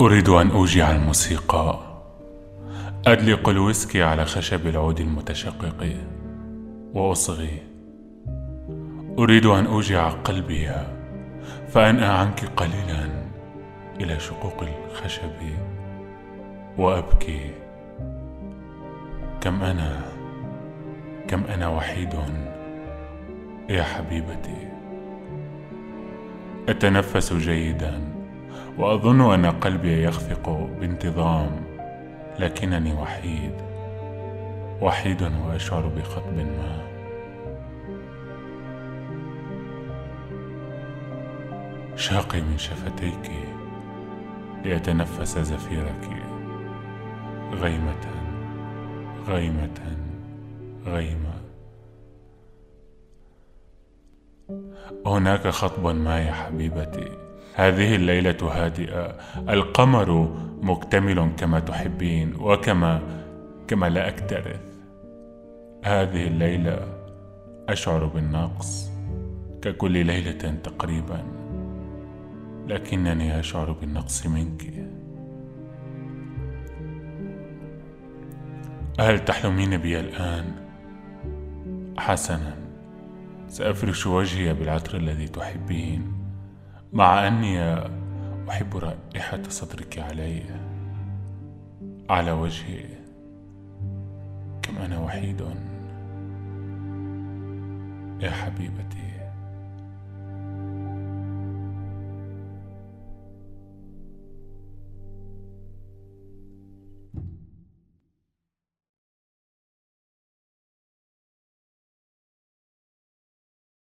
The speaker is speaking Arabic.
أريد أن أوجع الموسيقى. أدلق الويسكي على خشب العود المتشقق. وأصغي. أريد أن أوجع قلبي فأنأى عنك قليلا إلى شقوق الخشب. وأبكي. كم أنا كم أنا وحيد يا حبيبتي. أتنفس جيدا. وأظن أن قلبي يخفق بانتظام لكنني وحيد وحيد وأشعر بخطب ما. شاقي من شفتيك لأتنفس زفيرك غيمة غيمة غيمة. هناك خطب ما يا حبيبتي. هذه الليلة هادئة. القمر مكتمل كما تحبين وكما كما لا أكترث. هذه الليلة أشعر بالنقص ككل ليلة تقريبا لكنني أشعر بالنقص منك. هل تحلمين بي الآن؟ حسنا. سأفرش وجهي بالعطر الذي تحبين. مع أني أحب رائحة صدرك علي على وجهي كم أنا وحيد يا حبيبتي.